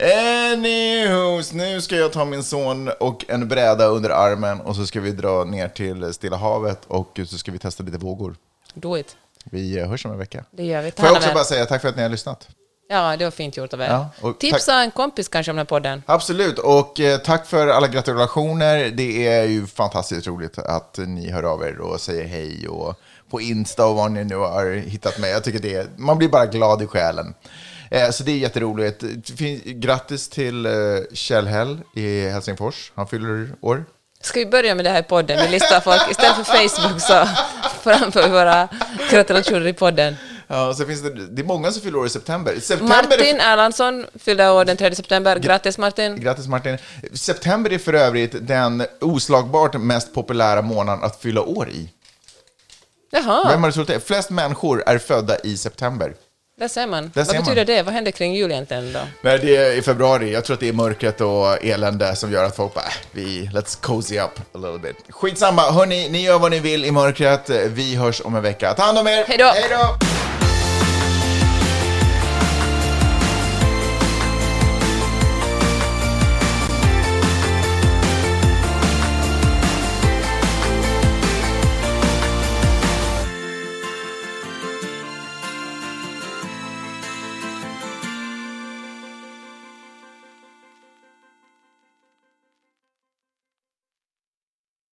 Anywho's, nu ska jag ta min son och en bräda under armen och så ska vi dra ner till Stilla havet och så ska vi testa lite vågor. Do it. Vi eh, hörs om en vecka. Det gör vi. Ta Får jag också bara säga tack för att ni har lyssnat. Ja, det var fint gjort av er. Ja, Tipsa en kompis kanske om den här podden. Absolut, och eh, tack för alla gratulationer. Det är ju fantastiskt roligt att ni hör av er och säger hej och på Insta och vad ni nu har hittat mig. Jag tycker det är, man blir bara glad i själen. Eh, så det är jätteroligt. Grattis till eh, Kjell Hell i Helsingfors. Han fyller år. Ska vi börja med det här i podden? Vi listar folk. Istället för Facebook så framför vi våra gratulationer i podden. Ja, och så finns det, det är många som fyller år i september. september är- Martin Erlandsson fyllde år den 3 september. Grattis Martin! Grattis Martin. September är för övrigt den oslagbart mest populära månaden att fylla år i. Jaha, Vem har det trott det? Flest människor är födda i september. där ser man. Där Vad ser man. betyder det? Vad händer kring jul egentligen då? Nej, det är i februari. Jag tror att det är mörkret och elände som gör att folk bara, äh, vi, let's cozy up a little bit. Skitsamma, hörni, ni gör vad ni vill i mörkret. Vi hörs om en vecka. Ta hand om er! Hej då. Hej då!